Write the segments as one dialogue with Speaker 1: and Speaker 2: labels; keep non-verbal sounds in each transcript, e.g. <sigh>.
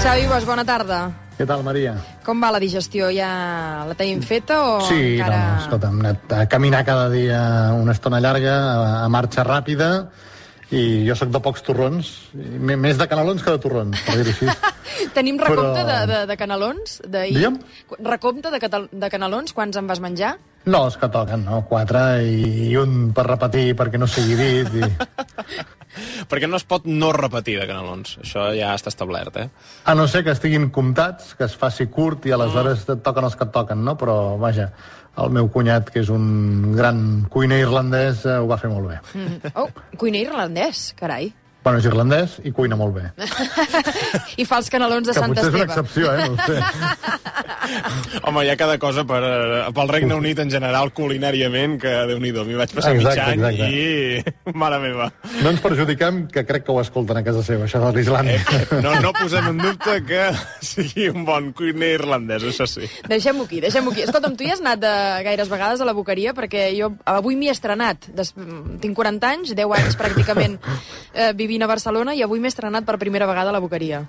Speaker 1: Xavi Bosch, bona tarda.
Speaker 2: Què tal, Maria?
Speaker 1: Com va la digestió? Ja la tenim feta o
Speaker 2: Sí,
Speaker 1: encara...
Speaker 2: no, escolta, hem anat a caminar cada dia una estona llarga, a, marxa ràpida, i jo sóc de pocs torrons, més de canelons que de torrons, per dir-ho així. <laughs>
Speaker 1: Tenim recompte
Speaker 2: Però-
Speaker 1: de, de, de canelons? d'ahir?
Speaker 2: Digue'm?
Speaker 1: Recompte de, de canelons? Quants en vas menjar?
Speaker 2: No, els que toquen, no? Quatre i, i un per repetir perquè no sigui dit. I... <laughs>
Speaker 3: Perquè no es pot no repetir de canelons. Això ja està establert, eh?
Speaker 2: A no ser que estiguin comptats, que es faci curt i aleshores et toquen els que et toquen, no? Però, vaja, el meu cunyat, que és un gran cuiner irlandès, eh, ho va fer molt bé.
Speaker 1: Mm. Oh, cuiner irlandès, carai.
Speaker 2: Bueno, és irlandès i cuina molt bé.
Speaker 1: I fa els canelons de
Speaker 2: Que
Speaker 1: Sant
Speaker 2: potser és una
Speaker 1: Esteve.
Speaker 2: excepció, eh? No ho sé. <laughs>
Speaker 3: Home, hi ha cada cosa per, eh, pel Regne Unit en general, culinàriament, que déu-n'hi-do. M'hi vaig passar
Speaker 2: Exacte,
Speaker 3: mig any
Speaker 2: exacte.
Speaker 3: i... <laughs> Mare meva.
Speaker 2: No ens perjudiquem, que crec que ho escolten a casa seva, això de l'Islàndia.
Speaker 3: Eh, no, no posem en dubte que <laughs> sigui un bon cuiner irlandès, això sí.
Speaker 1: Deixem-ho aquí, deixem-ho aquí. Escolta'm, tu hi has anat de gaires vegades a la boqueria perquè jo avui m'hi he estrenat. Des... Tinc 40 anys, 10 anys pràcticament eh, vivint a Barcelona i avui m'he estrenat per primera vegada a la boqueria.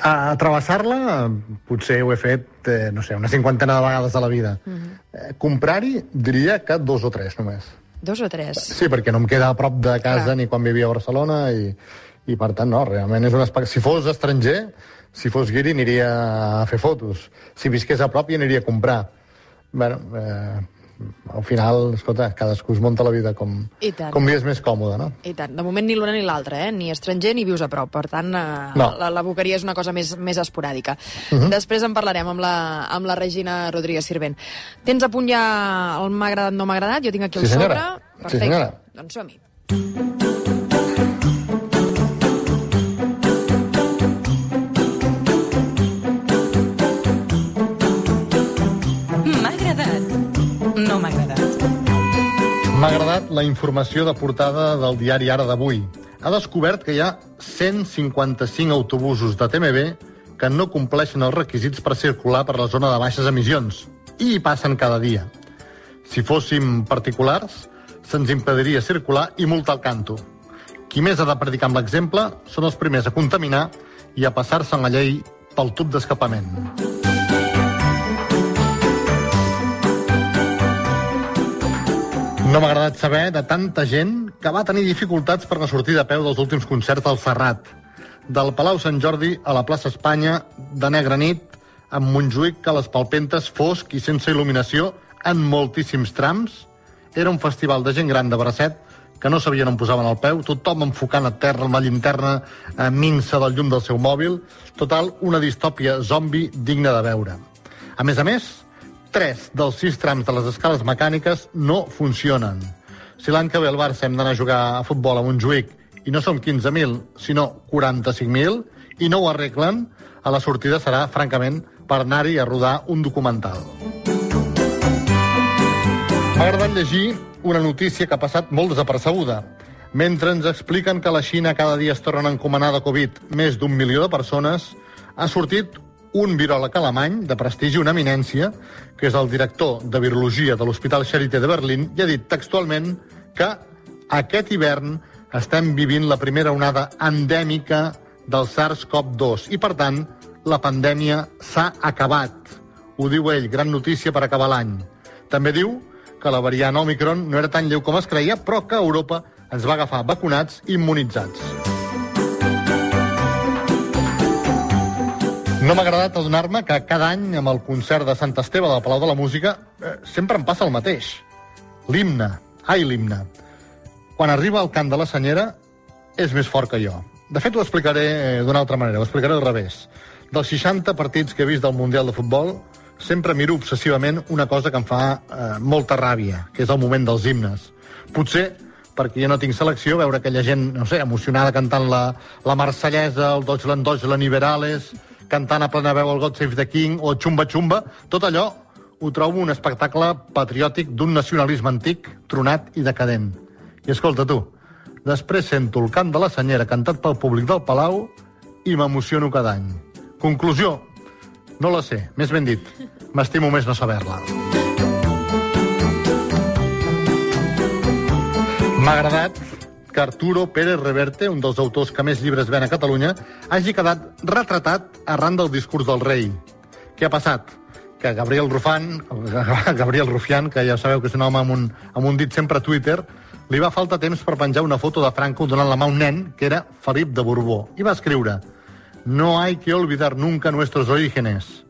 Speaker 2: A, a travessar-la, potser ho he fet, eh, no sé, una cinquantena de vegades a la vida. Uh -huh. eh, Comprar-hi, diria que dos o tres, només.
Speaker 1: Dos o tres?
Speaker 2: Sí, perquè no em queda a prop de casa
Speaker 1: Clar.
Speaker 2: ni quan vivia a Barcelona i, i per tant, no, realment és un espai... Si fos estranger, si fos guiri, aniria a fer fotos. Si visqués a prop, hi aniria a comprar. bueno, eh, al final, escolta, cadascú es munta la vida com, com li és més còmode, no?
Speaker 1: I tant, de moment ni l'una ni l'altra, eh? ni estranger ni vius a prop, per tant eh,
Speaker 2: No.
Speaker 1: la, la boqueria és una cosa més, més esporàdica. Uh -huh. Després en parlarem amb la, amb la Regina Rodríguez Sirvent. Tens a punt ja el m'ha agradat, no m'ha agradat? Jo tinc aquí el
Speaker 2: Sí, senyora.
Speaker 1: sobre.
Speaker 2: Sí,
Speaker 1: Perfecte.
Speaker 2: senyora.
Speaker 1: Doncs som-hi.
Speaker 2: M'ha agradat la informació de portada del diari Ara d'avui. Ha descobert que hi ha 155 autobusos de TMB que no compleixen els requisits per circular per la zona de baixes emissions. I hi passen cada dia. Si fóssim particulars, se'ns impediria circular i multar el canto. Qui més ha de predicar amb l'exemple són els primers a contaminar i a passar-se en la llei pel tub d'escapament. No m'ha agradat saber de tanta gent que va tenir dificultats per la sortida a peu dels últims concerts del Serrat. Del Palau Sant Jordi a la plaça Espanya, de negra nit, amb Montjuïc a les palpentes fosc i sense il·luminació en moltíssims trams. Era un festival de gent gran de bracet que no sabien on posaven el peu, tothom enfocant a terra amb la llinterna eh, minsa del llum del seu mòbil. Total, una distòpia zombi digna de veure. A més a més, tres dels sis trams de les escales mecàniques no funcionen. Si l'any que ve al Barça hem d'anar a jugar a futbol a Montjuïc i no som 15.000, sinó 45.000, i no ho arreglen, a la sortida serà, francament, per anar-hi a rodar un documental. M'ha agradat llegir una notícia que ha passat molt desapercebuda. Mentre ens expliquen que a la Xina cada dia es tornen a encomanar de Covid més d'un milió de persones, ha sortit un viròleg alemany de prestigi, una eminència, que és el director de virologia de l'Hospital Charité de Berlín, i ha dit textualment que aquest hivern estem vivint la primera onada endèmica del SARS-CoV-2 i, per tant, la pandèmia s'ha acabat. Ho diu ell, gran notícia per acabar l'any. També diu que la variant Omicron no era tan lleu com es creia, però que Europa ens va agafar vacunats i immunitzats. No m'ha agradat adonar-me que cada any, amb el concert de Sant Esteve del Palau de la Música, eh, sempre em passa el mateix. L'himne. Ai, l'himne. Quan arriba al cant de la senyera, és més fort que jo. De fet, ho explicaré eh, d'una altra manera, ho explicaré al revés. Dels 60 partits que he vist del Mundial de Futbol, sempre miro obsessivament una cosa que em fa eh, molta ràbia, que és el moment dels himnes. Potser perquè jo no tinc selecció, veure aquella gent, no sé, emocionada cantant la, la marsellesa, el Deutschland, Deutschland, Liberales, cantant a plena veu el God Save the King o Chumba Chumba, tot allò ho trobo un espectacle patriòtic d'un nacionalisme antic, tronat i decadent. I escolta tu, després sento el cant de la senyera cantat pel públic del Palau i m'emociono cada any. Conclusió, no la sé, més ben dit, m'estimo més no saber-la. M'ha agradat que Arturo Pérez Reverte, un dels autors que més llibres ven a Catalunya, hagi quedat retratat arran del discurs del rei. Què ha passat? Que Gabriel Rufan, <laughs> Gabriel Rufián, que ja sabeu que és un home amb un, amb un dit sempre a Twitter, li va falta temps per penjar una foto de Franco donant la mà a un nen que era Felip de Borbó. I va escriure No hay que olvidar nunca nuestros orígenes.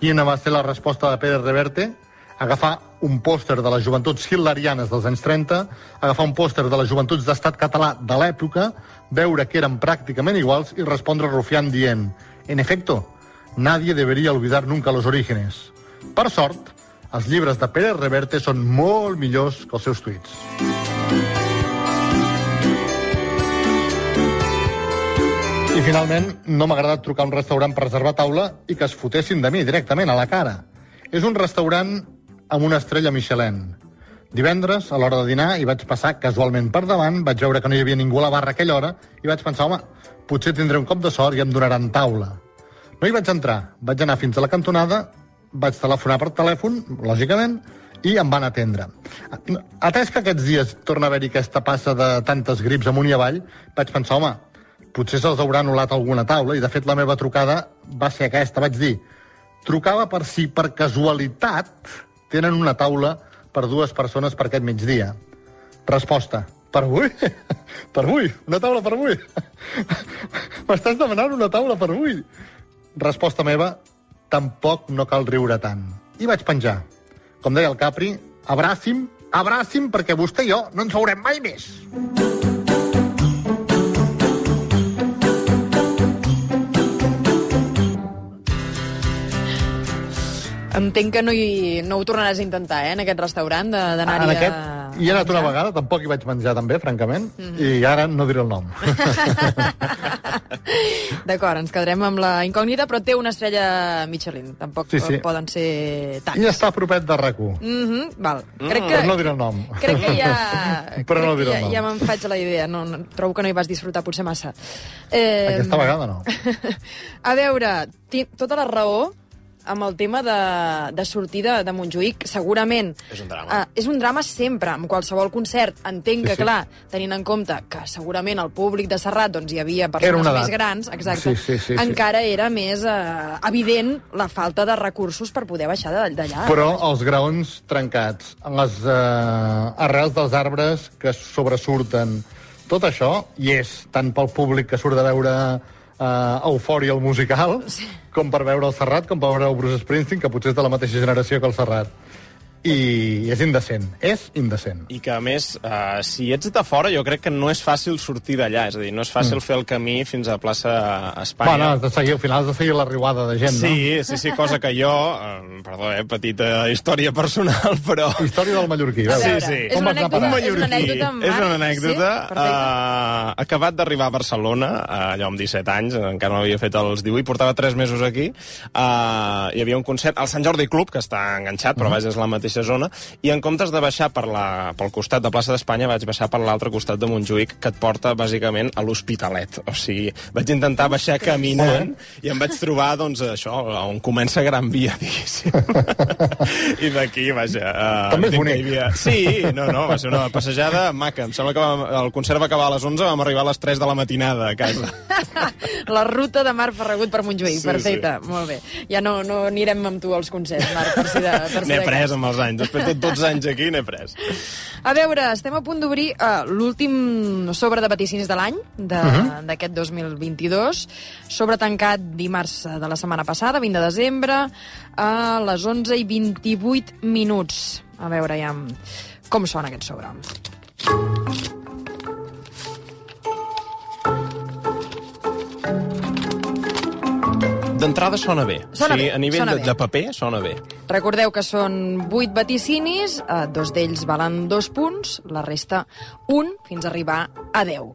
Speaker 2: Quina va ser la resposta de Pérez Reverte? Agafar un pòster de les joventuts hitlerianes dels anys 30, agafar un pòster de les joventuts d'estat català de l'època, veure que eren pràcticament iguals i respondre a Rufián dient En efecto, nadie debería olvidar nunca los orígenes. Per sort, els llibres de Pérez Reverte són molt millors que els seus tuits. I finalment, no m'ha agradat trucar a un restaurant per reservar taula i que es fotessin de mi directament a la cara. És un restaurant amb una estrella Michelin. Divendres, a l'hora de dinar, hi vaig passar casualment per davant, vaig veure que no hi havia ningú a la barra a aquella hora i vaig pensar, home, potser tindré un cop de sort i em donaran taula. No hi vaig entrar, vaig anar fins a la cantonada, vaig telefonar per telèfon, lògicament, i em van atendre. Atès que aquests dies torna a haver-hi aquesta passa de tantes grips amunt i avall, vaig pensar, home, potser se'ls haurà anul·lat alguna taula, i de fet la meva trucada va ser aquesta. Vaig dir, trucava per si per casualitat tenen una taula per dues persones per aquest migdia. Resposta, per avui? <laughs> per avui? Una taula per avui? <laughs> M'estàs demanant una taula per avui? Resposta meva, tampoc no cal riure tant. I vaig penjar. Com deia el Capri, abràcim, abràcim, perquè vostè i jo no ens veurem mai més.
Speaker 1: Entenc que no, hi, no ho tornaràs a intentar, eh, en aquest restaurant, de- d'anar-hi
Speaker 2: En
Speaker 1: a...
Speaker 2: aquest, hi he anat una vegada, tampoc hi vaig menjar també, francament, i ara no diré el nom. <laughs>
Speaker 1: D'acord, ens quedarem amb la incògnita, però té una estrella Michelin. Tampoc
Speaker 2: Sí, sí.
Speaker 1: poden ser tants.
Speaker 2: I està propet de rac
Speaker 1: Mm -hmm, val. Crec
Speaker 2: Però
Speaker 1: que,
Speaker 2: no diré el nom.
Speaker 1: crec que ja... <laughs>
Speaker 2: Però no
Speaker 1: crec
Speaker 2: diré
Speaker 1: que
Speaker 2: el nom.
Speaker 1: ja, ja me'n faig la idea. No, no, trobo que no hi vas disfrutar potser massa. Eh,
Speaker 2: Aquesta vegada no. <laughs>
Speaker 1: A veure, tota la raó amb el tema de, de sortir de, de Montjuïc, segurament...
Speaker 3: És un drama.
Speaker 1: Uh, és un drama sempre, amb qualsevol concert. Entenc
Speaker 2: Sí,
Speaker 1: que,
Speaker 2: sí.
Speaker 1: clar, tenint en compte que segurament al públic de Serrat doncs, hi havia persones més grans, exacte,
Speaker 2: Sí, sí, sí, sí.
Speaker 1: encara era més uh, evident la falta de recursos per poder baixar d'allà.
Speaker 2: Però els graons trencats, les eh, arrels dels arbres que sobresurten, tot això hi és, tant pel públic que surt de veure eh, Eufòria, el musical, sí. com per veure el Serrat, com per veure el Bruce Springsteen, que potser és de la mateixa generació que el Serrat. I és indecent, és indecent.
Speaker 3: I que, a més, uh, si ets de fora, jo crec que no és fàcil sortir d'allà. És a dir, no és fàcil mm. fer el camí fins a plaça Espanya.
Speaker 2: Bueno, has de seguir, al final has de seguir la riuada de gent,
Speaker 3: Sí, sí, sí, cosa que jo, eh, perdó, eh, petita història personal, <laughs> però...
Speaker 2: no? Història del mallorquí, veus?
Speaker 1: veure,
Speaker 3: Sí, sí.
Speaker 1: És
Speaker 2: Com
Speaker 1: una anècdota,
Speaker 2: parar?
Speaker 1: és una anècdota, Marc.
Speaker 3: és una anècdota.
Speaker 1: Sí?
Speaker 3: Uh, acabat d'arribar a Barcelona, uh, allò amb 17 anys, encara no havia fet els 18, portava 3 mesos aquí. Uh, hi havia un concert al Sant Jordi Club, que està enganxat, però vaja, és la mateixa zona, i en comptes de baixar per la, pel costat de plaça d'Espanya, vaig baixar per l'altre costat de Montjuïc, que et porta, bàsicament, a l'Hospitalet. O sigui, vaig intentar baixar caminant i em vaig trobar, doncs, això, on comença Gran Via, diguéssim. <laughs> I d'aquí, vaja... Uh,
Speaker 2: També és bonic.
Speaker 3: havia- Sí, no, no, va ser una passejada maca. Em sembla que vam, el concert va acabar a les 11, vam arribar a les 3 de la matinada a casa. <laughs>
Speaker 1: La ruta de Marc Ferragut per Montjuïc,
Speaker 3: Sí,
Speaker 1: perfecte, molt bé. Ja no, no anirem amb tu als concerts, Marc, per si de, per si
Speaker 3: N'he
Speaker 1: de
Speaker 3: pres amb els anys. Després de 12 anys aquí, n'he pres.
Speaker 1: A veure, estem a punt d'obrir uh, l'últim sobre de vaticinis de l'any, de- d'aquest 2022, sobre tancat dimarts de la setmana passada, 20 de desembre, a les 11 i 28 minuts. A veure ja com sona aquest sobre.
Speaker 3: D'entrada sona bé.
Speaker 1: Sona
Speaker 3: sigui,
Speaker 1: bé,
Speaker 3: a nivell
Speaker 1: sona
Speaker 3: de,
Speaker 1: bé.
Speaker 3: de paper, sona bé.
Speaker 1: Recordeu que són 8 vaticinis, eh, dos d'ells valen dos punts, la resta un, fins a arribar a 10.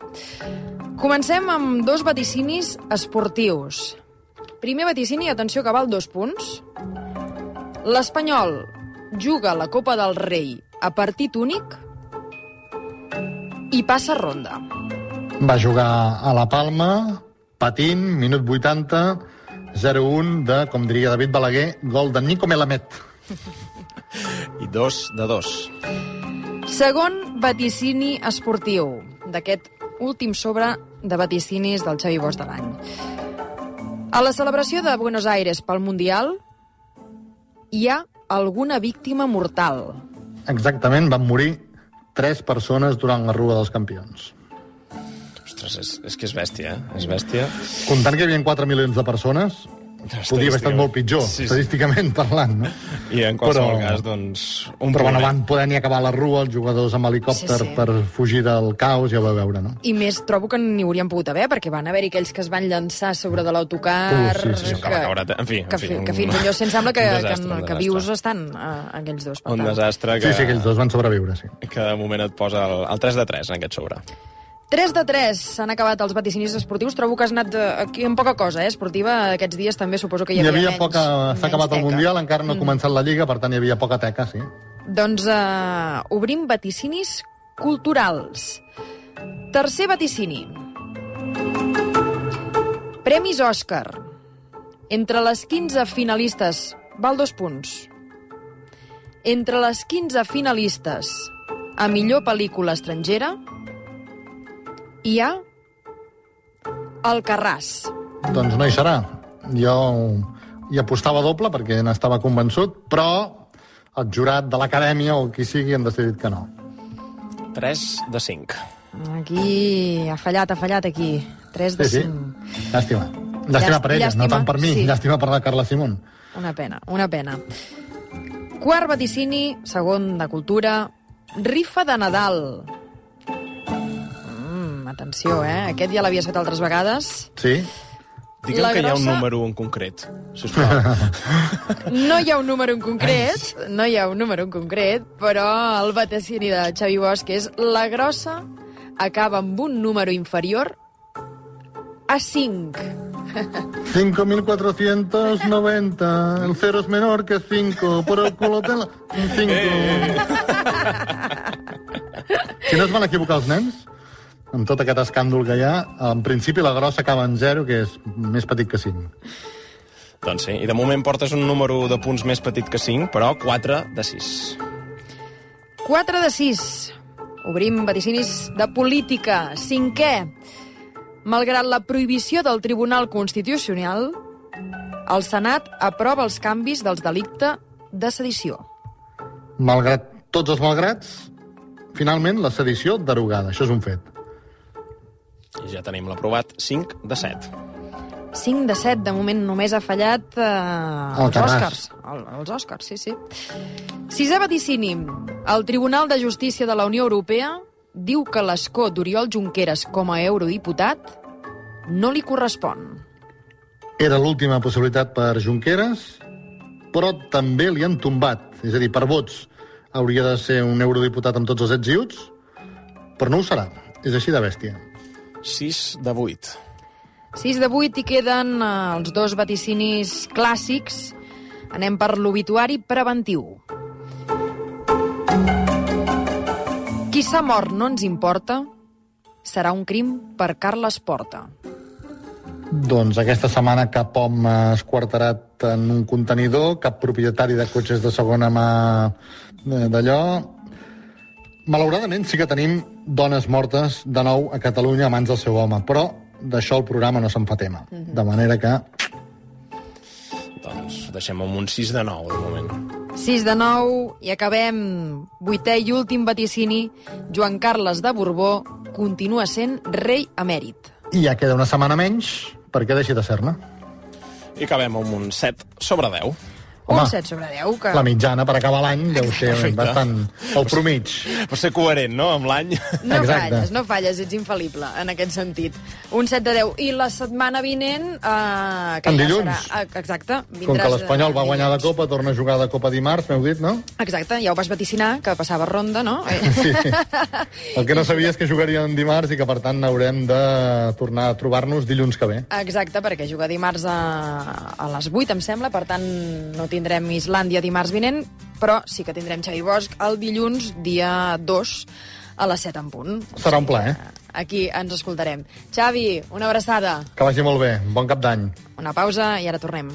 Speaker 1: Comencem amb dos vaticinis esportius. Primer vaticini, atenció, que val dos punts. L'Espanyol juga la Copa del Rei a partit únic i passa ronda.
Speaker 2: Va jugar a La Palma, patint, minut 80, 0-1 de, com diria David Balaguer, gol de Nico Melamed. <laughs>
Speaker 3: I dos de dos.
Speaker 1: Segon vaticini esportiu. d'aquest últim sobre de vaticinis del Xavi Bosch de l'any. A la celebració de Buenos Aires pel Mundial hi ha alguna víctima mortal.
Speaker 2: Exactament, van morir tres persones durant la Rua dels Campions.
Speaker 3: Ostres, és, és que és bèstia, eh? És bèstia.
Speaker 2: Comptant que hi havia 4 milions de persones, podia haver estat molt pitjor,
Speaker 3: Sí, sí.
Speaker 2: estadísticament parlant, no?
Speaker 3: I en qualsevol
Speaker 2: Però-
Speaker 3: cas, doncs... Un
Speaker 2: Però bueno,
Speaker 3: eh?
Speaker 2: van poder ni acabar la rua, els jugadors amb helicòpter
Speaker 1: Sí, sí.
Speaker 2: per fugir del caos, ja ho vau veure, no?
Speaker 1: I més trobo que n'hi haurien pogut haver, perquè van haver-hi aquells que es van llançar sobre de l'autocar...
Speaker 2: Uh, sí, sí, sí,
Speaker 3: que va caure- en fi, en
Speaker 1: que,
Speaker 3: fi,
Speaker 1: fi-
Speaker 3: un-
Speaker 1: que fins i tot em sembla que, que,
Speaker 3: desastre, un
Speaker 1: que,
Speaker 3: desastre.
Speaker 1: vius estan uh, aquells dos. per
Speaker 3: Un
Speaker 1: tant.
Speaker 3: desastre que,
Speaker 2: Sí, sí, aquells dos van sobreviure, sí.
Speaker 3: que de moment et posa el, el 3 de 3 en aquest sobre.
Speaker 1: 3 de 3 s'han acabat els vaticinis esportius. Trobo que has anat eh, aquí amb poca cosa, eh? Esportiva, aquests dies també suposo que hi
Speaker 2: Hi
Speaker 1: havia,
Speaker 2: havia
Speaker 1: menys,
Speaker 2: poca... S'ha acabat el
Speaker 1: teca.
Speaker 2: Mundial, encara no ha començat la Lliga, per tant hi havia poca teca, sí.
Speaker 1: Doncs uh, obrim vaticinis culturals. Tercer vaticini. Premis Òscar. Entre les 15 finalistes... Val dos punts. Entre les 15 finalistes a millor pel·lícula estrangera hi ha Alcarràs.
Speaker 2: Doncs no hi serà. Jo hi apostava doble perquè n'estava convençut, però el jurat de l'acadèmia o qui sigui han decidit que no.
Speaker 3: 3 de 5.
Speaker 1: Aquí ha fallat, ha fallat aquí. 3 de
Speaker 2: Sí, sí.
Speaker 1: 5.
Speaker 2: Llàstima. Llàstima per ella,
Speaker 1: Llàstima,
Speaker 2: no tant per mi.
Speaker 1: sí.
Speaker 2: Llàstima per la Carla Simón.
Speaker 1: Una pena, una pena. Quart vaticini, segon de cultura, rifa de Nadal. Atenció, eh? Aquest ja l'havies fet altres vegades.
Speaker 2: Sí?
Speaker 3: Digue'm
Speaker 1: La
Speaker 3: que hi ha un
Speaker 1: grossa-
Speaker 3: número en concret, sisplau. <laughs>
Speaker 1: No hi ha un número en concret, no hi ha un número en concret, però el vaticini de Xavi Bosch és la grossa acaba amb un número inferior a 5.
Speaker 2: 5.490. El cero es menor que 5. Por el culo de la... Un 5. Si no es van equivocar els nens? Amb tot aquest escàndol que hi ha, en principi la grossa acaba en 0, que és més petit que 5.
Speaker 3: doncs sí, i de moment portes un número de punts més petit que 5, però 4 de 6.
Speaker 1: 4 de 6. Obrim vaticinis de política. Cinquè. Malgrat la prohibició del Tribunal Constitucional, el Senat aprova els canvis dels delicte de sedició.
Speaker 2: Malgrat tots els malgrats, finalment la sedició derogada. Això és un fet.
Speaker 3: I ja tenim l'aprovat 5 de 7.
Speaker 1: 5 de 7, de moment només ha fallat eh, els
Speaker 2: Alcarràs.
Speaker 1: Oscars. El, els Oscars, sí, sí. Sisè vaticini. El Tribunal de Justícia de la Unió Europea diu que l'escó d'Oriol Junqueras com a eurodiputat no li correspon.
Speaker 2: Era l'última possibilitat per Junqueras, però també li han tombat. És a dir, per vots hauria de ser un eurodiputat amb tots els ets i uts, però no ho serà. És així de bèstia.
Speaker 3: 6 de 8.
Speaker 1: 6 de 8 i queden eh, els dos vaticinis clàssics. Anem per l'obituari preventiu. Qui s'ha mort no ens importa, serà un crim per Carles Porta.
Speaker 2: Doncs aquesta setmana cap home esquarterat en un contenidor, cap propietari de cotxes de segona mà eh, d'allò. Malauradament sí que tenim dones mortes de nou a Catalunya a mans del seu home, però d'això el programa no se'n fa tema. De manera que
Speaker 3: Doncs deixem amb un 6 de 9, de moment.
Speaker 1: 6 de 9 i acabem vuitè i últim vaticini. Joan Carles de Borbó continua sent rei emèrit.
Speaker 2: i ja queda una setmana menys perquè deixi de ser-ne.
Speaker 3: I acabem amb un 7 sobre 10.
Speaker 2: Home,
Speaker 1: un 7 sobre 10, que...
Speaker 2: La mitjana per acabar l'any deu ser
Speaker 3: Perfecte.
Speaker 2: bastant el promig.
Speaker 3: Per ser coherent, no?, amb l'any.
Speaker 1: No
Speaker 2: Exacte.
Speaker 1: falles, no falles, ets infal·lible en aquest sentit. Un 7 de 10. I la setmana vinent... Eh, que
Speaker 2: En
Speaker 1: ja
Speaker 2: dilluns.
Speaker 1: Serà, eh, exacte.
Speaker 2: Com que l'Espanyol va guanyar la
Speaker 1: dilluns.
Speaker 2: Copa, torna a jugar de Copa dimarts, m'heu dit, no?
Speaker 1: Exacte, ja ho vas vaticinar, que passava ronda, no? <laughs>
Speaker 2: Sí. El que no sabia és que jugarien dimarts i que, per tant, haurem de tornar a trobar-nos dilluns que ve.
Speaker 1: Exacte, perquè juga dimarts a, a les 8, em sembla, per tant no tindrem Islàndia dimarts vinent, però sí que tindrem Xavi Bosch el dilluns, dia 2, a les 7 en punt.
Speaker 2: Serà un plaer.
Speaker 1: Aquí ens escoltarem. Xavi, una abraçada,
Speaker 2: Que vagi molt bé. Bon cap d'any.
Speaker 1: una pausa i ara tornem.